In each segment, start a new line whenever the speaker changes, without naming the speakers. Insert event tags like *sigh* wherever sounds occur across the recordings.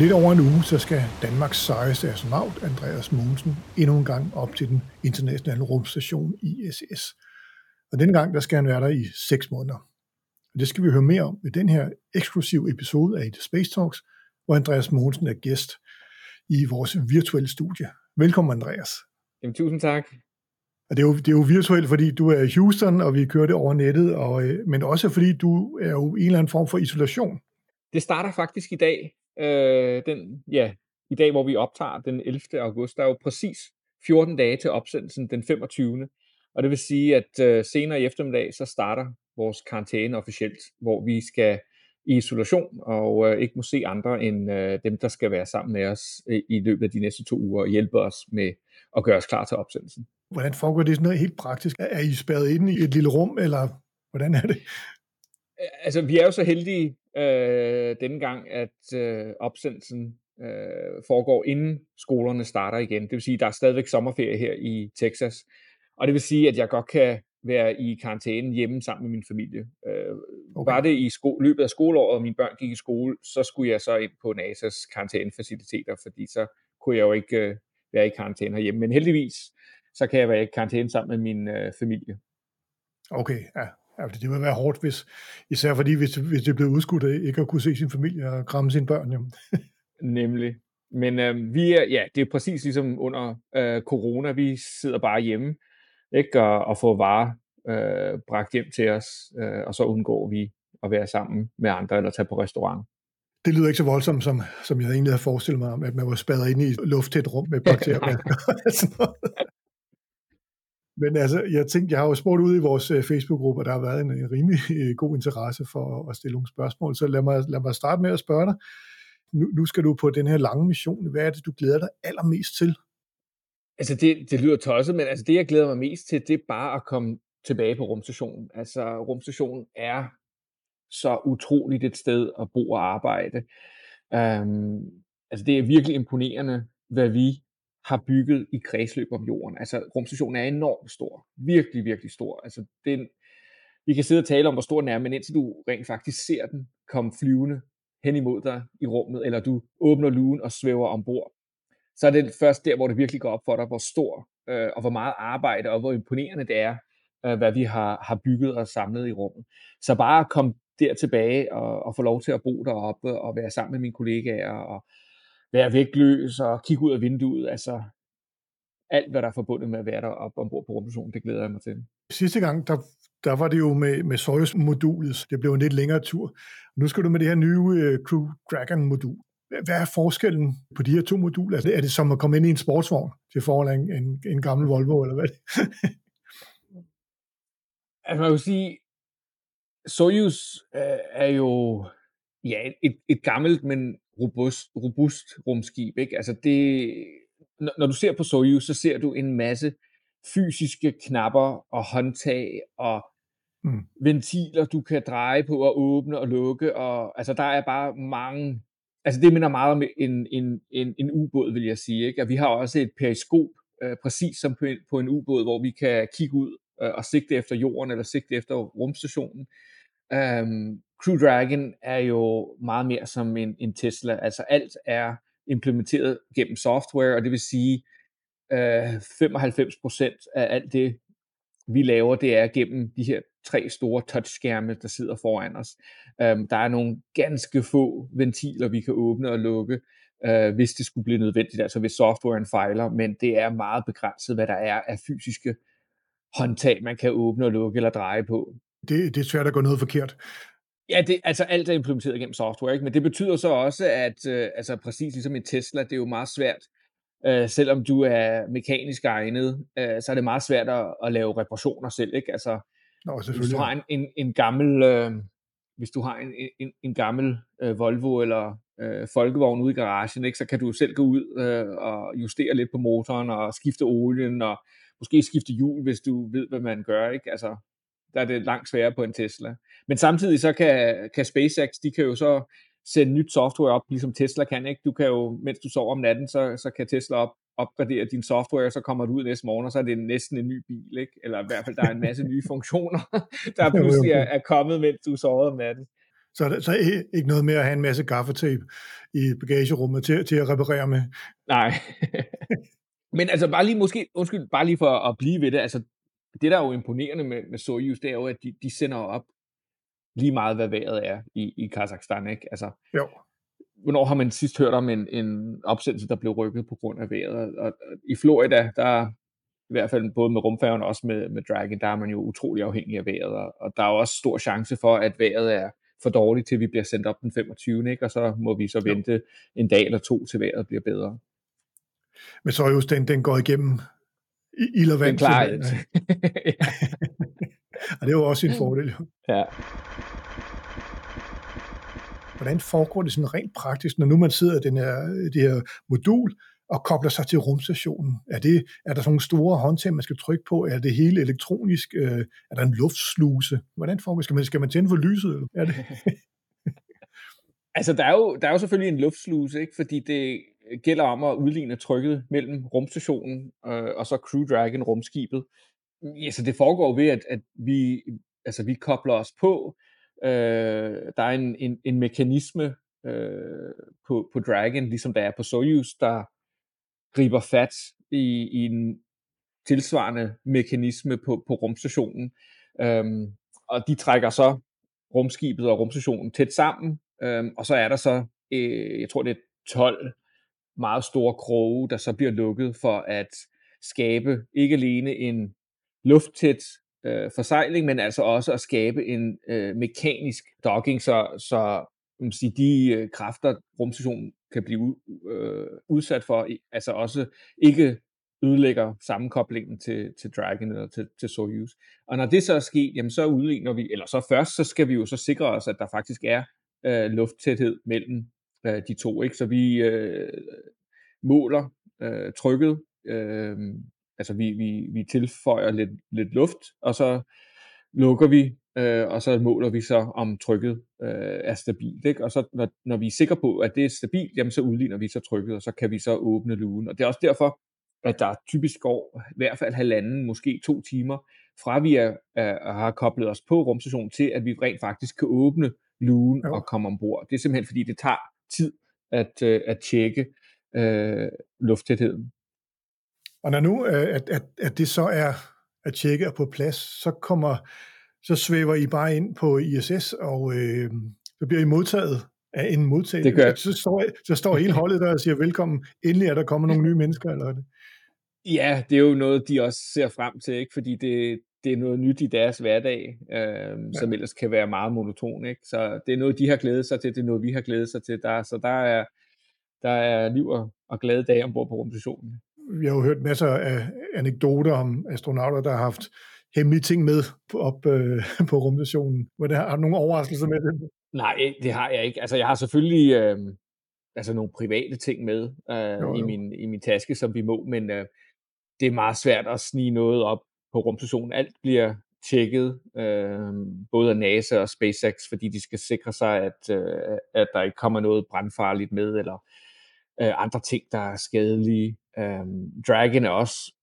Lidt over en uge, så skal Danmarks sejeste astronaut, Andreas Mogensen, endnu en gang op til den internationale rumstation ISS. Og denne gang, der skal han være der i seks måneder. Og det skal vi høre mere om i den her eksklusive episode af The Space Talks, hvor Andreas Mogensen er gæst i vores virtuelle studie. Velkommen, Andreas.
Jamen, tusind tak.
Og det er, jo, det er jo virtuelt, fordi du er i Houston, og vi kører det over nettet, og, øh, men også fordi du er jo i en eller anden form for isolation.
Det starter faktisk i dag. Øh, den, ja, I dag, hvor vi optager den 11. august. Der er jo præcis 14 dage til opsendelsen den 25. Og det vil sige, at øh, senere i eftermiddag, så starter vores karantæne officielt, hvor vi skal i isolation og øh, ikke må se andre end øh, dem, der skal være sammen med os øh, i løbet af de næste to uger og hjælpe os med at gøre os klar til opsendelsen.
Hvordan foregår det sådan noget helt praktisk? Er I spærret inde i et lille rum, eller hvordan er det?
Altså, vi er jo så heldige øh, denne gang, at øh, opsendelsen øh, foregår inden skolerne starter igen. Det vil sige, at der er stadigvæk sommerferie her i Texas. Og det vil sige, at jeg godt kan være i karantæne hjemme sammen med min familie. Øh, okay. Var det i sko- løbet af skoleåret, og mine børn gik i skole, så skulle jeg så ind på NASA's karantænefaciliteter, fordi så kunne jeg jo ikke øh, være i karantæne herhjemme. Men heldigvis, så kan jeg være i karantæne sammen med min øh, familie.
Okay, ja. Ja. Det vil være hårdt, hvis, især fordi, hvis, hvis det blev udskudt af ikke at kunne se sin familie og kramme sine børn. Jo. *laughs*
Nemlig. Men øh, vi er, ja, det er præcis ligesom under øh, corona. Vi sidder bare hjemme ikke? Og, og får varer øh, bragt hjem til os, øh, og så undgår vi at være sammen med andre eller tage på restaurant.
Det lyder ikke så voldsomt, som, som jeg egentlig havde forestillet mig om, at man var spærret inde i et lufttæt rum med *laughs* bakterier. *laughs* Men altså, jeg tænkte, jeg har jo spurgt ud i vores øh, Facebook-gruppe, og der har været en, en rimelig øh, god interesse for at stille nogle spørgsmål. Så lad mig, lad mig starte med at spørge dig. Nu, nu skal du på den her lange mission. Hvad er det, du glæder dig allermest til?
Altså, det, det lyder tosset, men altså, det, jeg glæder mig mest til, det er bare at komme tilbage på rumstationen. Altså, rumstationen er så utroligt et sted at bo og arbejde. Um, altså, det er virkelig imponerende, hvad vi har bygget i kredsløb om jorden. Altså, rumstationen er enormt stor. Virkelig, virkelig stor. Altså, den, vi kan sidde og tale om, hvor stor den er, men indtil du rent faktisk ser den komme flyvende hen imod dig i rummet, eller du åbner lugen og svæver ombord, så er det først der, hvor det virkelig går op for dig, hvor stor øh, og hvor meget arbejde og hvor imponerende det er, øh, hvad vi har, har bygget og samlet i rummet. Så bare at komme der tilbage og, og få lov til at bo deroppe og være sammen med mine kollegaer og være vægtløs og kigge ud af vinduet, altså alt, hvad der er forbundet med at være deroppe ombord på rumstationen, det glæder jeg mig til.
Sidste gang, der, der var det jo med, med Soyuz-modulet. Det blev en lidt længere tur. Nu skal du med det her nye uh, Crew Dragon-modul. Hvad er forskellen på de her to moduler? Er det, er det som at komme ind i en sportsvogn til forhold en, en, en gammel Volvo, eller hvad? *laughs*
altså man kan sige, Soyuz øh, er jo ja, et, et gammelt, men robust, robust rumskib. Ikke? Altså det, når, når du ser på Soyuz, så ser du en masse fysiske knapper og håndtag og mm. ventiler, du kan dreje på og åbne og lukke. Og, altså der er bare mange altså det minder meget om en, en, en, en ubåd, vil jeg sige. Ikke? Og vi har også et periskop, øh, præcis som på en, på en ubåd, hvor vi kan kigge ud øh, og sigte efter jorden, eller sigte efter rumstationen. Um, Crew Dragon er jo meget mere som en, en Tesla. Altså alt er implementeret gennem software, og det vil sige, øh, 95% af alt det, vi laver, det er gennem de her tre store touchskærme, der sidder foran os. Um, der er nogle ganske få ventiler, vi kan åbne og lukke, uh, hvis det skulle blive nødvendigt, altså hvis softwaren fejler, men det er meget begrænset, hvad der er af fysiske håndtag, man kan åbne og lukke eller dreje på.
Det, det er svært at gå noget forkert.
Ja, det, altså alt er implementeret gennem software, ikke? men det betyder så også, at uh, altså præcis ligesom i Tesla, det er jo meget svært øh, selvom du er mekanisk egnet, øh, så er det meget svært at, at lave reparationer selv, ikke? Altså,
Nå,
hvis du har en, en, en gammel, øh, hvis du har en, en, en gammel øh, Volvo eller øh, folkevogn ude i garagen, ikke, så kan du selv gå ud øh, og justere lidt på motoren og skifte olien og måske skifte hjul, hvis du ved, hvad man gør. Ikke? Altså, der er det langt sværere på en Tesla. Men samtidig så kan, kan SpaceX, de kan jo så sende nyt software op, ligesom Tesla kan. Ikke? Du kan jo, mens du sover om natten, så, så kan Tesla op, opgradere din software, og så kommer du ud næste morgen, og så er det næsten en ny bil, ikke? eller i hvert fald, der er en masse nye funktioner, *laughs* der pludselig er, er kommet, mens du sover om natten.
Så er så ikke noget med at have en masse gaffetape i bagagerummet til, til at reparere med.
Nej. *laughs* Men altså bare lige måske, undskyld, bare lige for at blive ved det, altså det der er jo imponerende med, med Soyuz, det er jo, at de, de sender op lige meget, hvad vejret er i, i Kazakhstan, ikke? Altså,
jo.
Hvornår har man sidst hørt om en, en opsendelse, der blev rykket på grund af vejret? Og, og i Florida, der i hvert fald både med rumfærgen og også med, med Dragon, der er man jo utrolig afhængig af vejret, og, og der er jo også stor chance for, at vejret er for dårligt, til vi bliver sendt op den 25. Ikke? Og så må vi så vente jo. en dag eller to, til vejret bliver bedre.
Men så just den, den går igennem ild og vand.
Den klarer *laughs*
ja. og det er jo også en fordel.
Ja.
Hvordan foregår det sådan rent praktisk, når nu man sidder i den her, det her modul og kobler sig til rumstationen? Er, det, er der sådan nogle store håndtag, man skal trykke på? Er det hele elektronisk? Er der en luftsluse? Hvordan foregår det? Skal man, skal man tænde for lyset? Eller? Er det? *laughs*
altså, der er, jo, der er jo selvfølgelig en luftsluse, ikke? fordi det gælder om at udligne trykket mellem rumstationen øh, og så Crew Dragon rumskibet. Ja, så det foregår ved, at, at vi, altså, vi kobler os på. Øh, der er en, en, en mekanisme øh, på, på Dragon, ligesom der er på Soyuz, der griber fat i, i en tilsvarende mekanisme på, på rumstationen. Øhm, og de trækker så rumskibet og rumstationen tæt sammen, øhm, og så er der så, øh, jeg tror det er 12 meget store kroge, der så bliver lukket for at skabe ikke alene en lufttæt øh, forsejling, men altså også at skabe en øh, mekanisk docking, så, så man sige, de øh, kræfter, rumstationen kan blive øh, udsat for, altså også ikke ødelægger sammenkoblingen til, til Dragon eller til, til Soyuz. Og når det så er sket, jamen så udligner vi, eller så først, så skal vi jo så sikre os, at der faktisk er øh, lufttæthed mellem øh, de to, ikke? Så vi øh, måler øh, trykket, øh, altså vi, vi, vi tilføjer lidt, lidt luft, og så lukker vi, øh, og så måler vi så, om trykket øh, er stabilt. Ikke? Og så når, når vi er sikre på, at det er stabilt, jamen så udligner vi så trykket, og så kan vi så åbne lugen. Og det er også derfor, at der typisk går i hvert fald halvanden, måske to timer, fra vi er, er, har koblet os på rumstationen til, at vi rent faktisk kan åbne lugen jo. og komme ombord. Det er simpelthen fordi, det tager tid at, øh, at tjekke øh, lufttætheden.
Og når nu, at, at, at det så er at tjekke er på plads, så kommer så svæver I bare ind på ISS, og øh, så bliver I modtaget af en modtager.
Det gør.
Så står, så står hele holdet der og siger velkommen. Endelig er der kommet nogle nye mennesker, eller det?
Ja, det er jo noget, de også ser frem til, ikke? fordi det, det er noget nyt i deres hverdag, øh, ja. som ellers kan være meget monoton. Ikke? Så det er noget, de har glædet sig til, det er noget, vi har glædet sig til. Der, så der er, der er liv og, og glade dage ombord på rumstationen.
Vi har jo hørt masser af anekdoter om astronauter, der har haft hemmelige ting med op øh, *laughs* på rumstationen. Hvor har du nogle overraskelser med det?
Nej, det har jeg ikke. Altså, jeg har selvfølgelig øh, altså nogle private ting med øh, jo, jo. I, min, i min taske, som vi må, men øh, det er meget svært at snige noget op på rumstationen. Alt bliver tjekket, øh, både af NASA og SpaceX, fordi de skal sikre sig, at, øh, at der ikke kommer noget brandfarligt med, eller øh, andre ting, der er skadelige. Øh, Dragon er også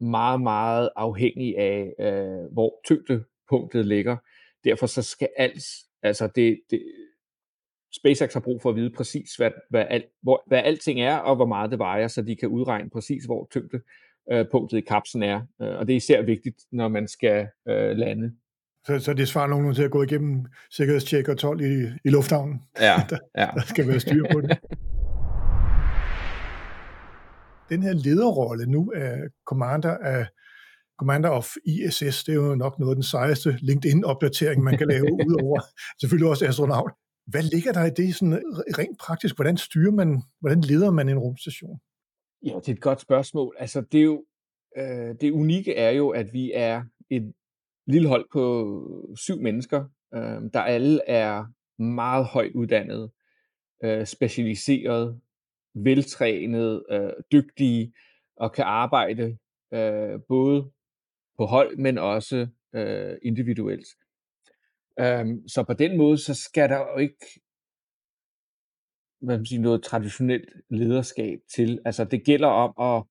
meget, meget afhængig af, øh, hvor tyngdepunktet ligger. Derfor så skal alt, altså det, det, SpaceX har brug for at vide præcis, hvad, hvad, alt, hvor, hvad alting er, og hvor meget det vejer, så de kan udregne præcis, hvor tyngdepunktet i kapslen er. Øh, og det er især vigtigt, når man skal øh, lande.
Så, så det svarer nogen til at gå igennem sikkerhedstjek og 12 i, i lufthavnen.
Ja, *laughs*
der,
ja.
der skal være styr på det. den her lederrolle nu af commander af Commander of ISS, det er jo nok noget af den sejeste LinkedIn-opdatering, man kan lave, *laughs* udover selvfølgelig også astronaut. Hvad ligger der i det sådan rent praktisk? Hvordan styrer man, hvordan leder man en rumstation?
Ja, det er et godt spørgsmål. Altså, det er jo, øh, det unikke er jo, at vi er et lille hold på syv mennesker, øh, der alle er meget højt uddannede, øh, specialiseret, veltrænet, øh, dygtige og kan arbejde øh, både på hold, men også øh, individuelt. Um, så på den måde, så skal der jo ikke hvad man sige, noget traditionelt lederskab til. Altså det gælder om at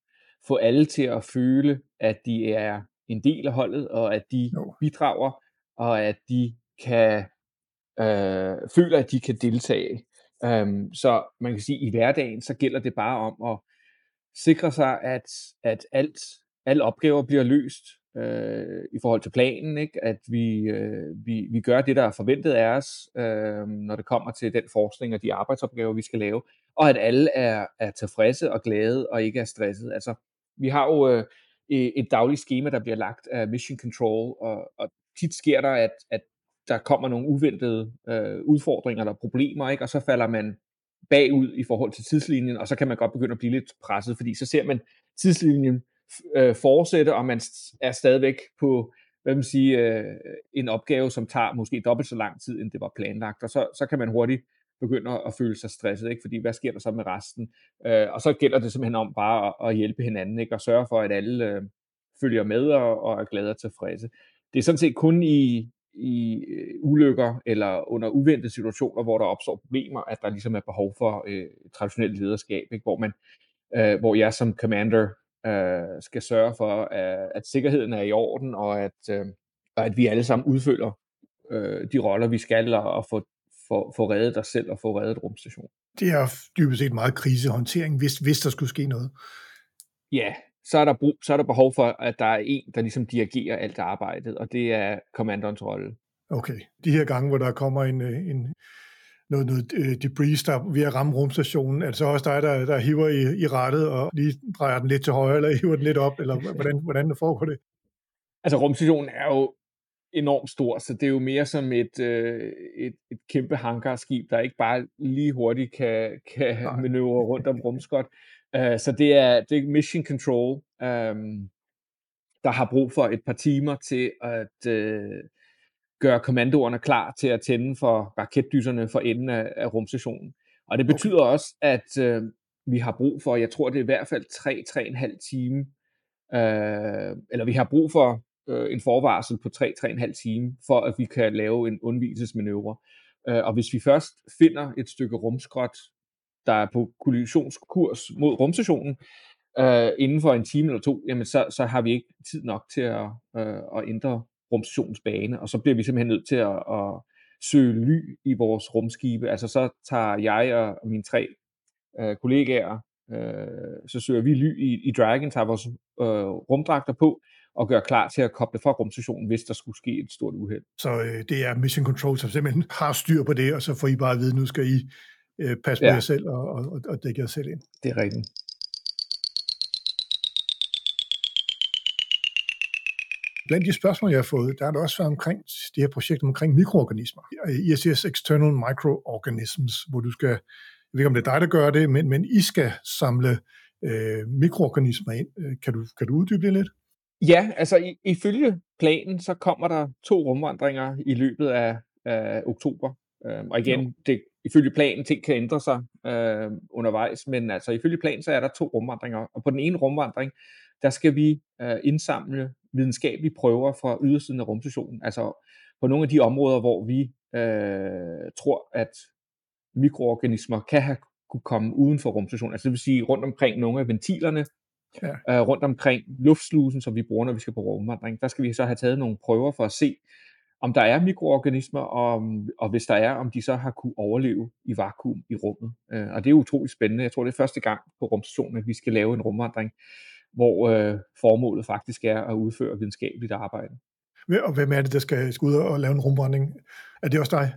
få alle til at føle, at de er en del af holdet, og at de
Jo.
bidrager, og at de kan øh, føler, at de kan deltage. Um, så man kan sige, at i hverdagen, så gælder det bare om at sikre sig, at, at alt, alle opgaver bliver løst øh, i forhold til planen, ikke? at vi, øh, vi, vi gør det, der er forventet af os, øh, når det kommer til den forskning og de arbejdsopgaver, vi skal lave, og at alle er, er tilfredse og glade og ikke er stresset. Altså, vi har jo øh, et dagligt schema, der bliver lagt af Mission Control, og, og tit sker der, at, at der kommer nogle uventede øh, udfordringer eller problemer, ikke? og så falder man bagud i forhold til tidslinjen, og så kan man godt begynde at blive lidt presset, fordi så ser man tidslinjen øh, fortsætte, og man er stadigvæk på hvad man sige, øh, en opgave, som tager måske dobbelt så lang tid, end det var planlagt, og så, så kan man hurtigt begynde at føle sig stresset, ikke? fordi hvad sker der så med resten? Øh, og så gælder det simpelthen om bare at, at hjælpe hinanden, ikke? og sørge for, at alle øh, følger med og, og er glade og tilfredse. Det er sådan set kun i, i øh, ulykker eller under uventede situationer, hvor der opstår problemer, at der ligesom er behov for øh, traditionelt lederskab, ikke? Hvor, man, øh, hvor jeg som commander øh, skal sørge for, at, at sikkerheden er i orden, og at, øh, og at vi alle sammen udfølger øh, de roller, vi skal, og, og få, få, få reddet os selv og få reddet rumstationen.
Det er dybest set meget krisehåndtering, hvis, hvis der skulle ske noget.
Ja, så er, der brug, så er der behov for, at der er en, der ligesom dirigerer alt arbejdet, og det er kommanderens rolle.
Okay. De her gange, hvor der kommer en, øh, en noget, noget øh, debris, der ved at ramme rumstationen, er det så også dig, der, der hiver i, i rettet og lige drejer den lidt til højre, eller *laughs* hiver den lidt op, eller hvordan, hvordan det foregår det?
Altså rumstationen er jo enormt stor, så det er jo mere som et, øh, et, et kæmpe hangarskib, der ikke bare lige hurtigt kan, kan *laughs* manøvrere rundt om rumskot. Uh, så det er, det er mission control, um, der har brug for et par timer til at uh, gøre kommandoerne klar til at tænde for raketdyserne for enden af, af rumstationen. Og det betyder okay. også, at uh, vi har brug for, jeg tror det er i hvert fald 3-3,5 time, uh, eller vi har brug for uh, en forvarsel på 3-3,5 time, for at vi kan lave en undvigelsesmanøvre. Uh, og hvis vi først finder et stykke rumskrot, der er på kollisionskurs mod rumstationen, øh, inden for en time eller to, jamen så, så har vi ikke tid nok til at, øh, at ændre rumstationens bane, og så bliver vi simpelthen nødt til at, at søge ly i vores rumskibe. Altså så tager jeg og mine tre øh, kollegaer, øh, så søger vi ly i, i Dragon, tager vores øh, rumdragter på, og gør klar til at koble fra rumstationen, hvis der skulle ske et stort uheld.
Så øh, det er Mission Control, som simpelthen har styr på det, og så får I bare at vide, nu skal I øh, passe på ja. jer selv og, og, og dække jer selv ind.
Det er rigtigt.
Blandt de spørgsmål, jeg har fået, der er der også været omkring det her projekt omkring mikroorganismer. ISS External Microorganisms, hvor du skal, jeg ved ikke om det er dig, der gør det, men, men I skal samle øh, mikroorganismer ind. Øh, kan du, kan du uddybe det lidt?
Ja, altså i, ifølge planen, så kommer der to rumvandringer i løbet af, af oktober. Øhm, og igen, det, ifølge planen, ting kan ændre sig øh, undervejs, men altså ifølge planen, så er der to rumvandringer. Og på den ene rumvandring, der skal vi øh, indsamle videnskabelige prøver fra ydersiden af rumstationen. Altså på nogle af de områder, hvor vi øh, tror, at mikroorganismer kan have kunne komme uden for rumstationen. Altså det vil sige rundt omkring nogle af ventilerne, ja. øh, rundt omkring luftslusen, som vi bruger, når vi skal på rumvandring. Der skal vi så have taget nogle prøver for at se, om der er mikroorganismer, og, og hvis der er, om de så har kunne overleve i vakuum i rummet. Øh, og det er utroligt spændende. Jeg tror, det er første gang på rumstationen, at vi skal lave en rumvandring, hvor øh, formålet faktisk er at udføre videnskabeligt arbejde.
Og hvem er det, der skal, skal ud og lave en rumvandring? Er det også dig?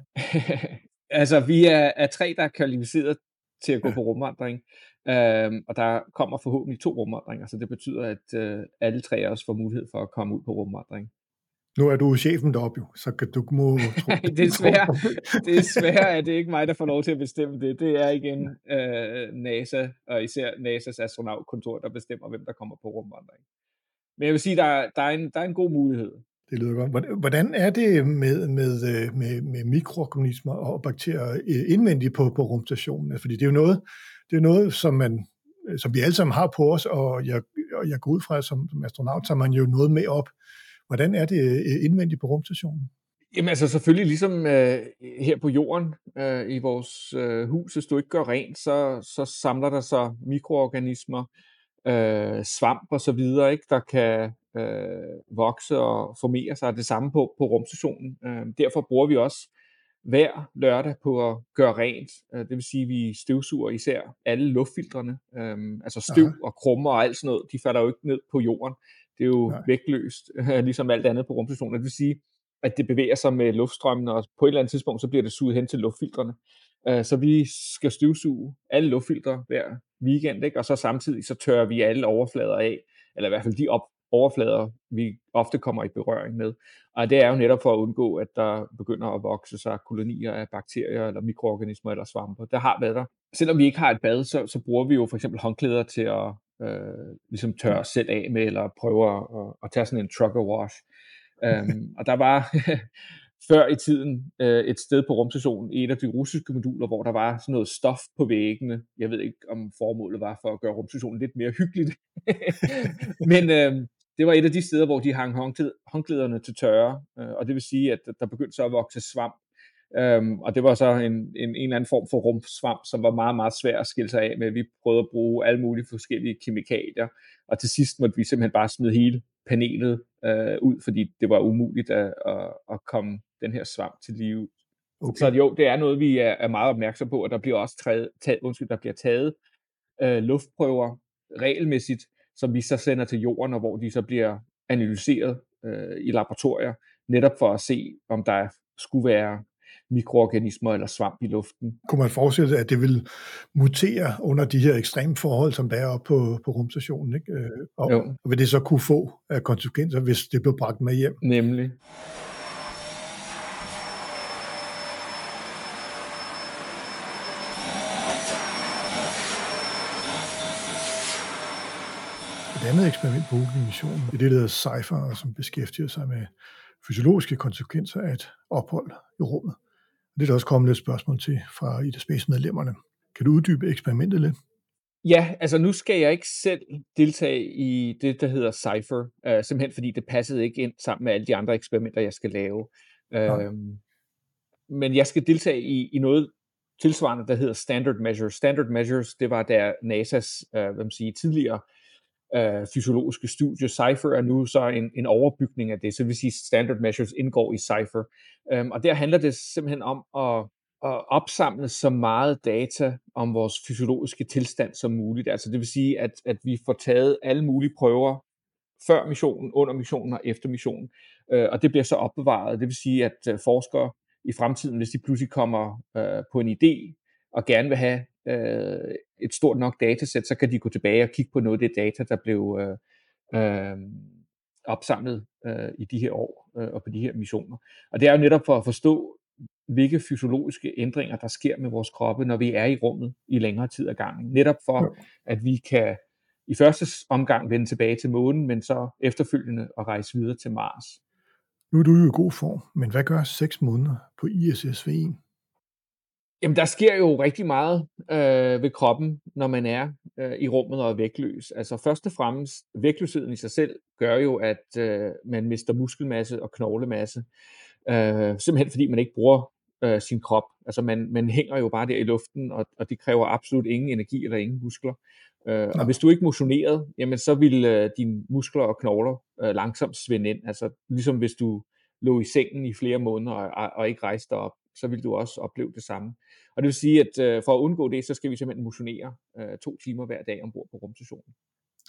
*laughs*
altså, vi er, er tre, der er kvalificeret til at gå ja. på rumvandring, øhm, og der kommer forhåbentlig to rumvandringer, så det betyder, at øh, alle tre også får mulighed for at komme ud på rumvandring.
Nu er du chefen deroppe jo, så kan du må *laughs* tro,
desværre, desværre er det *laughs* ikke mig, der får lov til at bestemme det. Det er igen øh, NASA, og især NASA's astronautkontor, der bestemmer, hvem der kommer på rumvandring. Men jeg vil sige, der, der, er, en, der er en god mulighed.
Det lyder godt. Hvordan er det med, med, øh, med, med mikroorganismer og bakterier øh, indvendigt på, på rumstationen? Fordi det er jo noget, det er noget som, man, som vi alle sammen har på os, og jeg, og jeg går ud fra, som, som astronaut, så man jo noget med op. Hvordan er det øh, indvendigt på rumstationen?
Jamen altså selvfølgelig ligesom øh, her på jorden øh, i vores øh, hus, hvis du ikke gør rent, så, så samler der sig mikroorganismer, øh, svamp og så videre, ikke, der kan øh, vokse og formere sig. Det samme på, på rumstationen. Øh, derfor bruger vi også hver lørdag på at gøre rent. Øh, det vil sige, at vi støvsuger især alle luftfiltrene. Øh, altså støv Aha. og krummer og alt sådan noget, de falder jo ikke ned på jorden. Det er jo Nej. vægtløst, *laughs* ligesom alt andet på rumstationen. Det vil sige, at det bevæger sig med luftstrømmen, og på et eller andet tidspunkt, så bliver det suget hen til luftfiltrene. Øh, så vi skal støvsuge alle luftfiltre hver weekend, ikke? og så samtidig så tørrer vi alle overflader af, eller i hvert fald de op, overflader, vi ofte kommer i berøring med. Og det er jo netop for at undgå, at der begynder at vokse sig kolonier af bakterier eller mikroorganismer eller svampe. Der har været der. Selvom vi ikke har et bad, så, så bruger vi jo for eksempel håndklæder til at øh, ligesom tørre os selv af med, eller prøve at, at tage sådan en trucker wash. Um, *laughs* og der var *laughs* før i tiden øh, et sted på rumstationen, et af de russiske moduler, hvor der var sådan noget stof på væggene. Jeg ved ikke, om formålet var for at gøre rumstationen lidt mere hyggeligt. *laughs* Men øh, det var et af de steder, hvor de hang håndklæderne til tørre, øh, og det vil sige, at der begyndte så at vokse svamp. Um, og det var så en, en, en eller anden form for rumsvamp, som var meget, meget svær at skille sig af med. Vi prøvede at bruge alle mulige forskellige kemikalier, og til sidst måtte vi simpelthen bare smide hele panelet øh, ud, fordi det var umuligt at, at, at komme den her svamp til live. Okay. Så jo, det er noget, vi er, er meget opmærksom på, og der bliver også taget, taget, undskyld, der bliver taget øh, luftprøver regelmæssigt, som vi så sender til jorden, og hvor de så bliver analyseret øh, i laboratorier, netop for at se, om der skulle være mikroorganismer eller svamp i luften.
Kunne man forestille sig, at det vil mutere under de her ekstreme forhold, som der er oppe på, på rumstationen? Ikke? Øh, og, jo. og vil det så kunne få af konsekvenser, hvis det blev bragt med hjem?
Nemlig.
Et andet eksperiment på missionen er det, der hedder CIPHER, som beskæftiger sig med fysiologiske konsekvenser af et ophold i rummet. Det er der også kommet et spørgsmål til fra Ida Space-medlemmerne. Kan du uddybe eksperimentet lidt?
Ja, altså nu skal jeg ikke selv deltage i det, der hedder Cypher, øh, simpelthen fordi det passede ikke ind sammen med alle de andre eksperimenter, jeg skal lave. Øh, men jeg skal deltage i, i noget tilsvarende, der hedder Standard Measures. Standard Measures, det var der NASA's øh, hvad man siger, tidligere øh, Øh, fysiologiske studie. Cypher er nu så en, en overbygning af det, så det vil sige, Standard Measures indgår i Cypher. Øhm, og der handler det simpelthen om at, at opsamle så meget data om vores fysiologiske tilstand som muligt. Altså det vil sige, at, at vi får taget alle mulige prøver før missionen, under missionen og efter missionen. Øh, og det bliver så opbevaret. Det vil sige, at øh, forskere i fremtiden, hvis de pludselig kommer øh, på en idé og gerne vil have uh, et stort nok datasæt, så kan de gå tilbage og kigge på noget af det data, der blev uh, uh, opsamlet uh, i de her år uh, og på de her missioner. Og det er jo netop for at forstå, hvilke fysiologiske ændringer, der sker med vores kroppe, når vi er i rummet i længere tid ad gangen. Netop for, at vi kan i første omgang vende tilbage til månen, men så efterfølgende at rejse videre til Mars.
Nu er du jo i god form, men hvad gør seks måneder på ISS-V1?
Jamen, der sker jo rigtig meget øh, ved kroppen, når man er øh, i rummet og er vægtløs. Altså først og fremmest, vægtløsheden i sig selv gør jo, at øh, man mister muskelmasse og knoglemasse. Øh, simpelthen fordi man ikke bruger øh, sin krop. Altså man, man hænger jo bare der i luften, og, og det kræver absolut ingen energi eller ingen muskler. Øh, og hvis du ikke motionerede, jamen så vil øh, dine muskler og knogler øh, langsomt svinde ind. Altså ligesom hvis du lå i sengen i flere måneder og, og ikke rejste op så vil du også opleve det samme. Og det vil sige, at øh, for at undgå det, så skal vi simpelthen motionere øh, to timer hver dag ombord på rumstationen.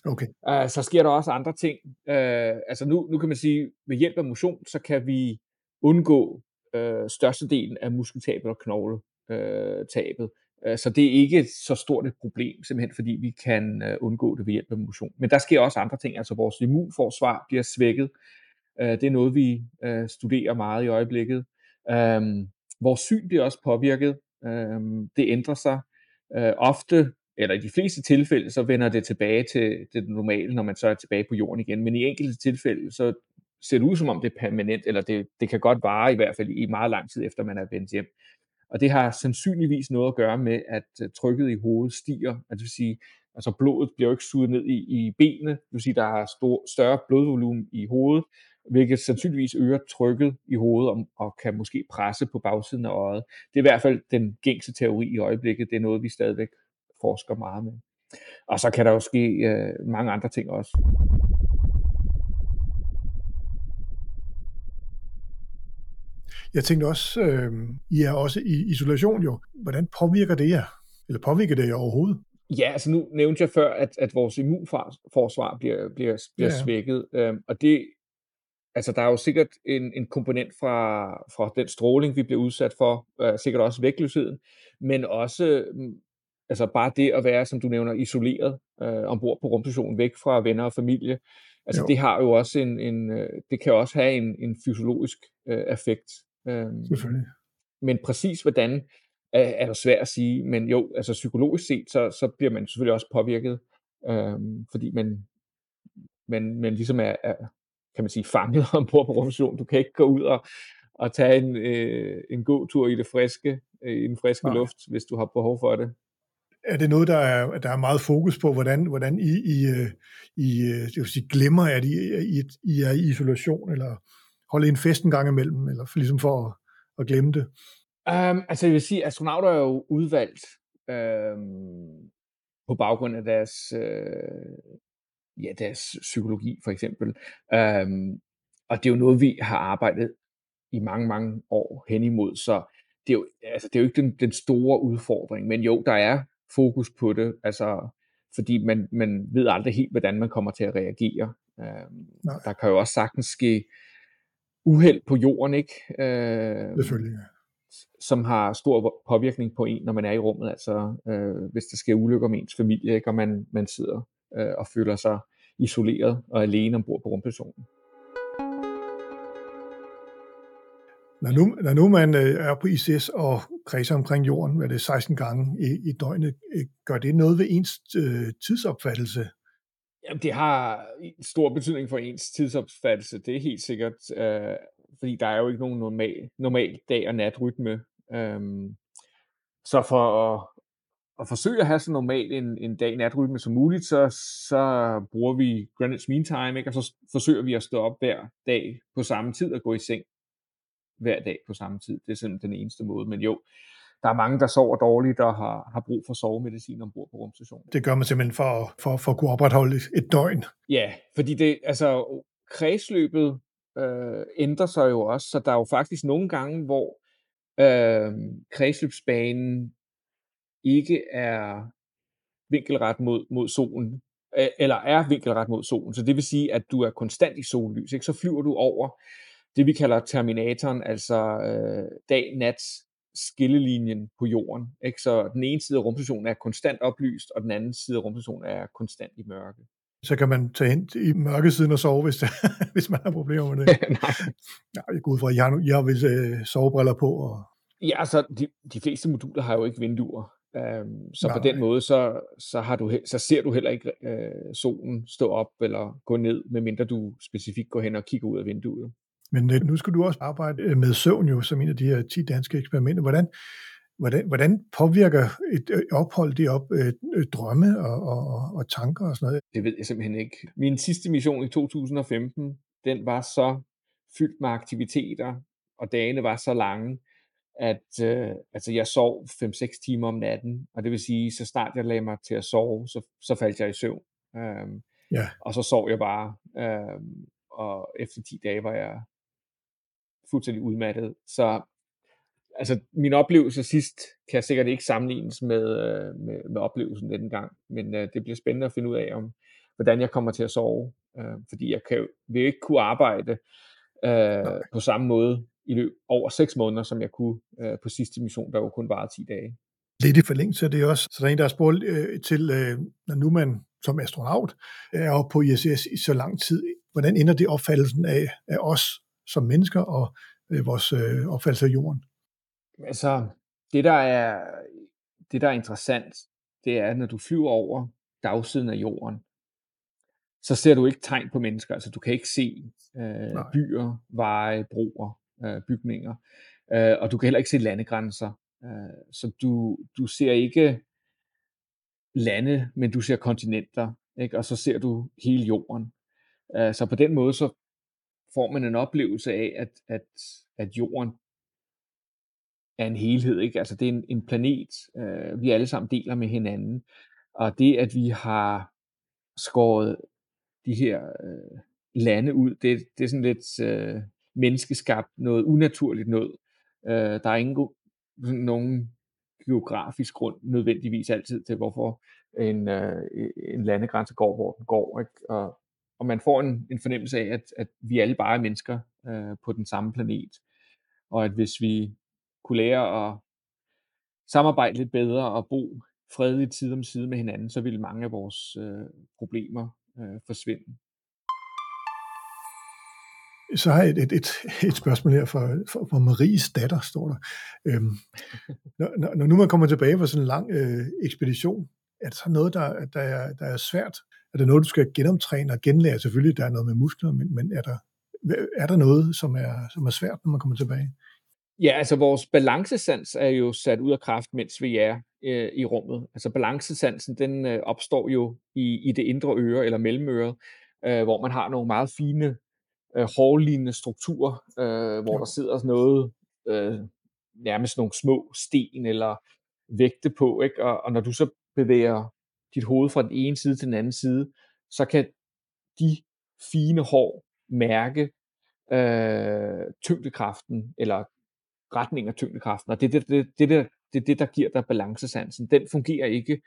Okay.
Uh, så sker der også andre ting. Uh, altså nu, nu kan man sige, ved hjælp af motion, så kan vi undgå uh, størstedelen af muskeltabet og knogletabet. Uh, så det er ikke så stort et problem, simpelthen fordi vi kan uh, undgå det ved hjælp af motion. Men der sker også andre ting, altså vores immunforsvar bliver svækket, det er noget, vi studerer meget i øjeblikket. Øhm, vores syn bliver også påvirket. Øh, det ændrer sig. Øh, ofte, eller i de fleste tilfælde, så vender det tilbage til, til det normale, når man så er tilbage på jorden igen. Men i enkelte tilfælde, så ser det ud som om det er permanent, eller det, det kan godt vare i hvert fald i meget lang tid efter man er vendt hjem. Og det har sandsynligvis noget at gøre med, at øh, trykket i hovedet stiger. Altså det vil sige, altså blodet bliver jo ikke suget ned i, i benene, det vil sige, der er stor, større blodvolumen i hovedet, hvilket sandsynligvis øger trykket i hovedet og, og kan måske presse på bagsiden af øjet. Det er i hvert fald den gængse teori i øjeblikket. Det er noget, vi stadigvæk forsker meget med. Og så kan der jo ske øh, mange andre ting også.
Jeg tænkte også, øh, I er også i isolation jo. Hvordan påvirker det jer? Eller påvirker det jer overhovedet?
Ja, altså nu nævnte jeg før, at, at vores immunforsvar bliver, bliver, bliver ja, svækket. Øh, og det, altså der er jo sikkert en, en komponent fra, fra den stråling, vi bliver udsat for, øh, sikkert også vægtløsheden, men også mm, altså bare det at være, som du nævner, isoleret øh, ombord på rumstationen, væk fra venner og familie, altså jo. det har jo også en, en øh, det kan også have en, en fysiologisk øh, effekt.
Øhm, Selvfølgelig.
Men præcis hvordan er, er det svært at sige, men jo, altså psykologisk set, så, så bliver man selvfølgelig også påvirket, øhm, fordi man, man, man ligesom er, er, kan man sige, fanget ombord på rumstationen. Du kan ikke gå ud og, og tage en, øh, en god tur i det friske, øh, i den friske Nej. luft, hvis du har behov for det.
Er det noget, der er, der er meget fokus på, hvordan, hvordan I, I, øh, I øh, det vil sige, glemmer, at I, I, I er i isolation, eller holde en fest en gang imellem, eller for, ligesom for at, at glemme det?
Um, altså jeg vil sige, astronauter er jo udvalgt um, på baggrund af deres, uh, ja, deres psykologi for eksempel. Um, og det er jo noget, vi har arbejdet i mange, mange år hen imod, så det er jo, altså, det er jo ikke den, den store udfordring, men jo, der er fokus på det, altså, fordi man, man ved aldrig helt, hvordan man kommer til at reagere. Um, der kan jo også sagtens ske uheld på jorden, ikke?
Øh, Selvfølgelig, ja.
Som har stor påvirkning på en, når man er i rummet. Altså, øh, hvis der sker ulykker med ens familie, ikke? og man, man sidder øh, og føler sig isoleret og alene ombord på rumstationen.
Når nu, når nu man øh, er på ISS og kredser omkring jorden, hvad det er 16 gange i, i døgnet, øh, gør det noget ved ens øh, tidsopfattelse?
Jamen, det har stor betydning for ens tidsopfattelse, det er helt sikkert, øh, fordi der er jo ikke nogen normal, normal dag- og natrytme. Øh, så for at, at forsøge at have så normal en, en dag-natrytme som muligt, så, så bruger vi Greenwich Mean Time, ikke? og så forsøger vi at stå op hver dag på samme tid og gå i seng hver dag på samme tid. Det er simpelthen den eneste måde. Men jo, der er mange, der sover dårligt og har, har brug for sovemedicin ombord på rumstationen.
Det gør man simpelthen for, for, for at kunne opretholde et døgn.
Ja, fordi det, altså, kredsløbet øh, ændrer sig jo også, så der er jo faktisk nogle gange, hvor øh, kredsløbsbanen ikke er vinkelret mod, mod solen, eller er vinkelret mod solen. Så det vil sige, at du er konstant i sollys. Ikke? Så flyver du over det, vi kalder terminatoren, altså øh, dag-nat skillelinjen på jorden. Ikke? Så den ene side af rumstationen er konstant oplyst, og den anden side af rumstationen er konstant i mørke.
Så kan man tage hen i mørkesiden og sove, hvis, det, *laughs* hvis man har problemer med det. *laughs*
Nej.
Ja, jeg går ud fra, at I har, I har vel øh, sovebriller på. Og...
Ja, altså de, de fleste moduler har jo ikke vinduer. Um, så nej, på den måde, så, så, har du, så ser du heller ikke uh, solen stå op eller gå ned, medmindre du specifikt går hen og kigger ud af vinduet.
Men øh, nu skal du også arbejde øh, med søvn jo, som en af de her 10 danske eksperimenter. Hvordan, hvordan, hvordan påvirker et øh, ophold det op øh, drømme og, og, og tanker og sådan noget?
Det ved jeg simpelthen ikke. Min sidste mission i 2015, den var så fyldt med aktiviteter, og dagene var så lange, at øh, altså jeg sov 5-6 timer om natten, og det vil sige, så snart jeg lagde mig til at sove, så, så faldt jeg i søvn. Øhm, ja. Og så sov jeg bare, øhm, og efter 10 dage var jeg fuldstændig udmattet. Så altså, min oplevelse sidst kan sikkert ikke sammenlignes med, øh, med, med oplevelsen denne gang, men øh, det bliver spændende at finde ud af, om hvordan jeg kommer til at sove, øh, fordi jeg kan, vil ikke kunne arbejde øh, på samme måde i løb over 6 måneder, som jeg kunne øh, på sidste mission, der jo kun var 10 dage.
Lidt i forlængelse af det også. Så der er en, der har spurgt øh, til, øh, når nu man som astronaut er oppe på ISS i så lang tid, hvordan ender det opfattelsen af, af os som mennesker og øh, vores øh, opfattelse af jorden?
Altså, det der er, det der er interessant, det er, at når du flyver over dagsiden af jorden, så ser du ikke tegn på mennesker. Altså, du kan ikke se øh, byer, veje, broer, øh, bygninger. Øh, og du kan heller ikke se landegrænser. Øh, så du, du ser ikke lande, men du ser kontinenter, ikke? og så ser du hele jorden. Øh, så på den måde, så får man en oplevelse af, at, at, at jorden er en helhed. Ikke? Altså det er en, en planet, øh, vi alle sammen deler med hinanden. Og det, at vi har skåret de her øh, lande ud, det, det er sådan lidt øh, menneskeskabt, noget unaturligt noget. Øh, der er ingen nogen geografisk grund nødvendigvis altid til, hvorfor en, øh, en landegrænse går, hvor den går. Ikke? Og, og man får en, en fornemmelse af, at, at vi alle bare er mennesker øh, på den samme planet. Og at hvis vi kunne lære at samarbejde lidt bedre og bo fredeligt side om side med hinanden, så ville mange af vores øh, problemer øh, forsvinde.
Så har jeg et, et, et, et spørgsmål her fra, fra Maries datter, står der. Øhm, når, når nu man kommer tilbage fra sådan en lang øh, ekspedition, er det så noget, der, der, er, der er svært? Er der noget, du skal genomtræne og genlære? Selvfølgelig, der er noget med muskler, men, men er, der, er der noget, som er, som er svært, når man kommer tilbage?
Ja, altså vores balancesans er jo sat ud af kraft, mens vi er øh, i rummet. Altså balancesansen, den øh, opstår jo i, i det indre øre eller mellemøret, øh, hvor man har nogle meget fine øh, hårlignende strukturer, øh, hvor jo. der sidder sådan noget, øh, nærmest nogle små sten eller vægte på, ikke? Og, og når du så bevæger dit hoved fra den ene side til den anden side, så kan de fine hår mærke øh, tyngdekraften, eller retning af tyngdekraften, og det er det, det, det, det, det, det, der giver dig balancesansen. Den fungerer ikke,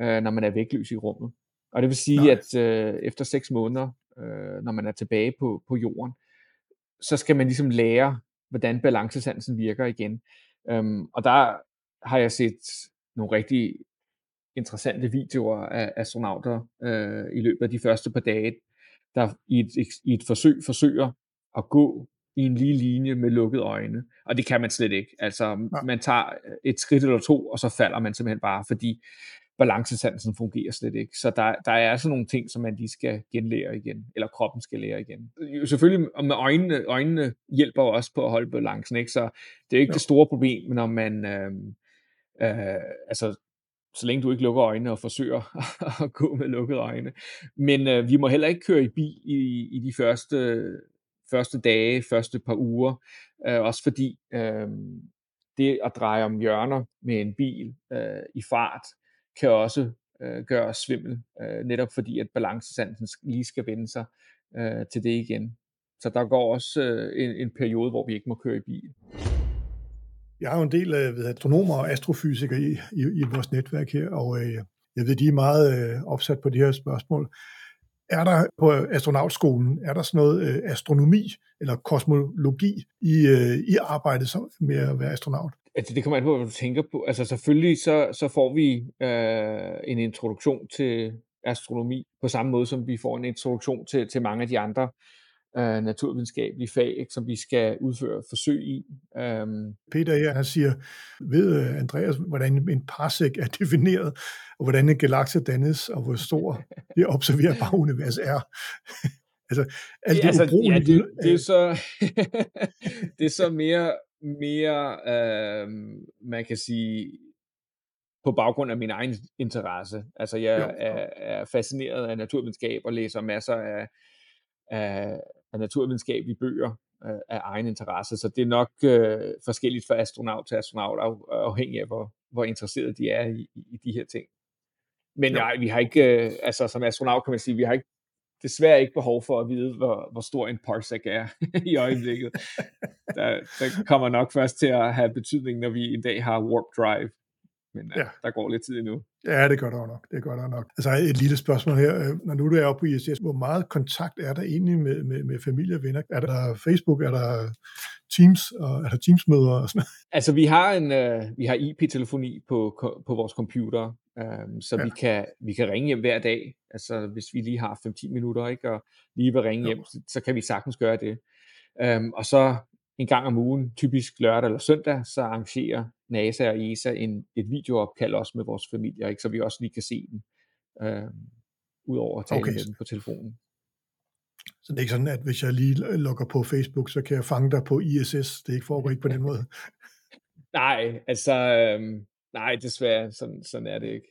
øh, når man er vægtløs i rummet. Og det vil sige, Nej. at øh, efter seks måneder, øh, når man er tilbage på, på jorden, så skal man ligesom lære, hvordan balancesansen virker igen. Øhm, og der har jeg set nogle rigtig interessante videoer af astronauter øh, i løbet af de første par dage, der i et, i et forsøg forsøger at gå i en lige linje med lukkede øjne. Og det kan man slet ikke. Altså, ja. man tager et skridt eller to, og så falder man simpelthen bare, fordi balancesansen fungerer slet ikke. Så der, der er sådan nogle ting, som man lige skal genlære igen, eller kroppen skal lære igen. Selvfølgelig, og med øjnene, øjnene hjælper også på at holde balancen, ikke? så det er ikke ja. det store problem, når man, øh, øh, altså så længe du ikke lukker øjnene og forsøger *laughs* at gå med lukkede øjne. Men øh, vi må heller ikke køre i bil i, i de første, første dage, første par uger, øh, også fordi øh, det at dreje om hjørner med en bil øh, i fart, kan også øh, gøre os svimmel, øh, netop fordi at balancesansen lige skal vende sig øh, til det igen. Så der går også øh, en, en periode, hvor vi ikke må køre i bil.
Jeg har jo en del af ved, astronomer og astrofysikere i, i, i vores netværk her, og øh, jeg ved, de er meget øh, opsat på de her spørgsmål. Er der på astronautskolen, er der sådan noget øh, astronomi eller kosmologi i, øh, i arbejdet som, med at være astronaut?
Altså, det kommer an på, hvad du tænker på. Altså selvfølgelig så, så får vi øh, en introduktion til astronomi på samme måde, som vi får en introduktion til, til mange af de andre øh, naturvidenskabelige fag, ikke, som vi skal udføre forsøg i.
Um, Peter her, han siger, ved øh, Andreas, hvordan en parsec er defineret, og hvordan en galakse dannes, og hvor stor det observerbare *laughs* univers er. *laughs*
altså, alt det, ja, altså, ja, det, det, er så, *laughs* det er så mere, mere øh, man kan sige, på baggrund af min egen interesse. Altså jeg jo. er, er fascineret af naturvidenskab og læser masser af, af, af naturvidenskabelige bøger øh, af egen interesse, så det er nok øh, forskelligt fra astronaut til astronaut, afhængig af hvor, hvor interesseret de er i, i de her ting. Men ja. nej, vi har ikke, øh, altså som astronaut kan man sige, vi har ikke desværre ikke behov for at vide, hvor, hvor stor en parsec er *laughs* i øjeblikket. *laughs* der, der kommer nok først til at have betydning, når vi en dag har warp drive, men ja. der går lidt tid endnu.
Ja, det gør der nok. Det gør der nok. Altså et lille spørgsmål her. Øh, når nu du er oppe på ISS, hvor meget kontakt er der egentlig med, med, med familie og venner? Er der Facebook? Er der Teams, og er der Teams-møder og sådan? *laughs*
Altså, vi har en øh, vi har IP-telefoni på, på vores computer, øh, så
Ja.
vi, kan, vi kan ringe hjem hver dag. Altså, hvis vi lige har 5-10 minutter, ikke, og lige vil ringe
Jo.
hjem, så, så kan vi sagtens gøre det. Um, og så en gang om ugen, typisk lørdag eller søndag, så arrangerer NASA og ESA en, et videoopkald også med vores familier, ikke, så vi også lige kan se dem, øh, udover at tale
Okay.
med dem på telefonen.
Så det er ikke sådan, at hvis jeg lige logger på Facebook, så kan jeg fange dig på ISS. Det ikke foregår ikke på den måde. *laughs*
Nej, altså, øhm, nej, desværre, sådan, sådan er det ikke.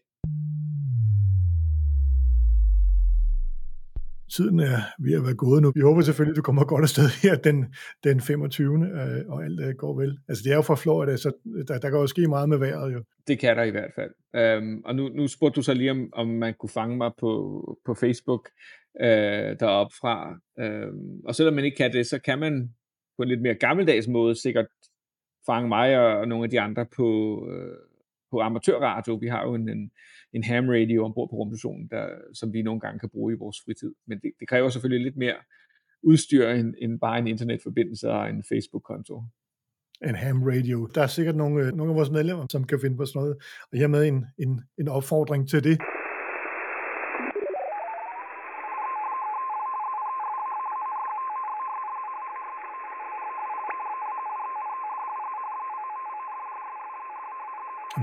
Tiden er ved at være gået nu. Vi håber selvfølgelig, at du kommer godt afsted her den, den 25. øh, og alt øh, går vel. Altså det er jo fra Florida, så der, der kan jo ske meget med vejret jo.
Det kan der i hvert fald. Øhm, og nu, nu spurgte du så lige, om, om man kunne fange mig på, på Facebook øh, deroppe fra. Øhm, og selvom man ikke kan det, så kan man på en lidt mere gammeldags måde sikkert fange mig og, og nogle af de andre på, øh, på amatørradio. Vi har jo en, en, en ham radio ombord på rumstationen, der, som vi nogle gange kan bruge i vores fritid. Men det, det kræver selvfølgelig lidt mere udstyr end, end bare en internetforbindelse og en Facebook-konto.
En ham radio. Der er sikkert nogle, øh, nogle af vores medlemmer, som kan finde på sådan noget. Og hermed en, en, en opfordring til det.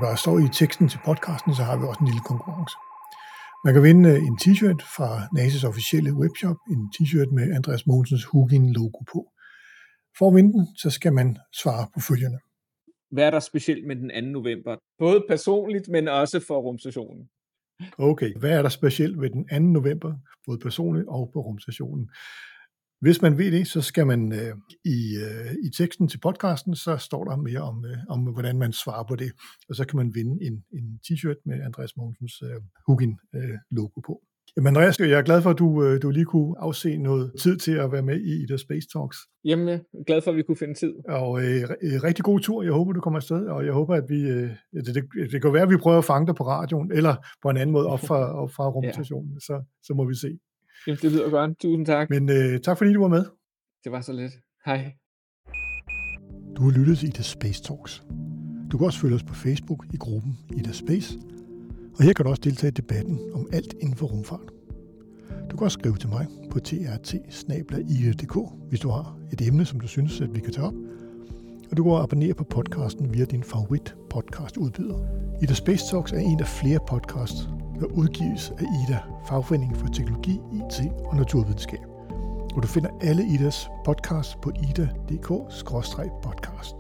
Der står i teksten til podcasten, så har vi også en lille konkurrence. Man kan vinde øh, en t-shirt fra NASA's officielle webshop, en t-shirt med Andreas Mogensens Hugin logo på. For at vinde den, så skal man svare på følgende.
Hvad er der specielt med den 2. november? Både personligt, men også for rumstationen.
Okay, hvad er der specielt ved den 2. november, både personligt og på rumstationen? Hvis man ved det, så skal man øh, i, øh, i teksten til podcasten, så står der mere om, øh, om, hvordan man svarer på det. Og så kan man vinde en, en t-shirt med Andreas Mogensens øh, Hugin-logo på. Jamen Andreas, jeg er glad for, at du, øh, du lige kunne afse noget tid til at være med i The Space Talks.
Jamen, jeg er glad for, at vi kunne finde tid.
Og øh, øh, rigtig god tur. Jeg håber, du kommer afsted, og jeg håber, at vi... Øh, det, det, det kan være, at vi prøver at fange dig på radioen, eller på en anden måde op fra, *laughs* op fra rumstationen. Så, så må vi se.
Jamen, det lyder godt. Tusind tak.
Men øh, tak fordi du var med.
Det var så lidt. Hej.
Du har lyttet til Ida Space Talks. Du kan også følge os på Facebook i gruppen Ida Space, og her kan du også deltage i debatten om alt inden for rumfart. Du kan også skrive til mig på trt hvis du har et emne, som du synes, at vi kan tage op. Og du kan abonnere på podcasten via din favorit podcast udbyder. Ida Space Talks er en af flere podcasts, der udgives af Ida, Fagforeningen for Teknologi, IT og Naturvidenskab. Og du finder alle Idas podcasts på ida.dk-podcast.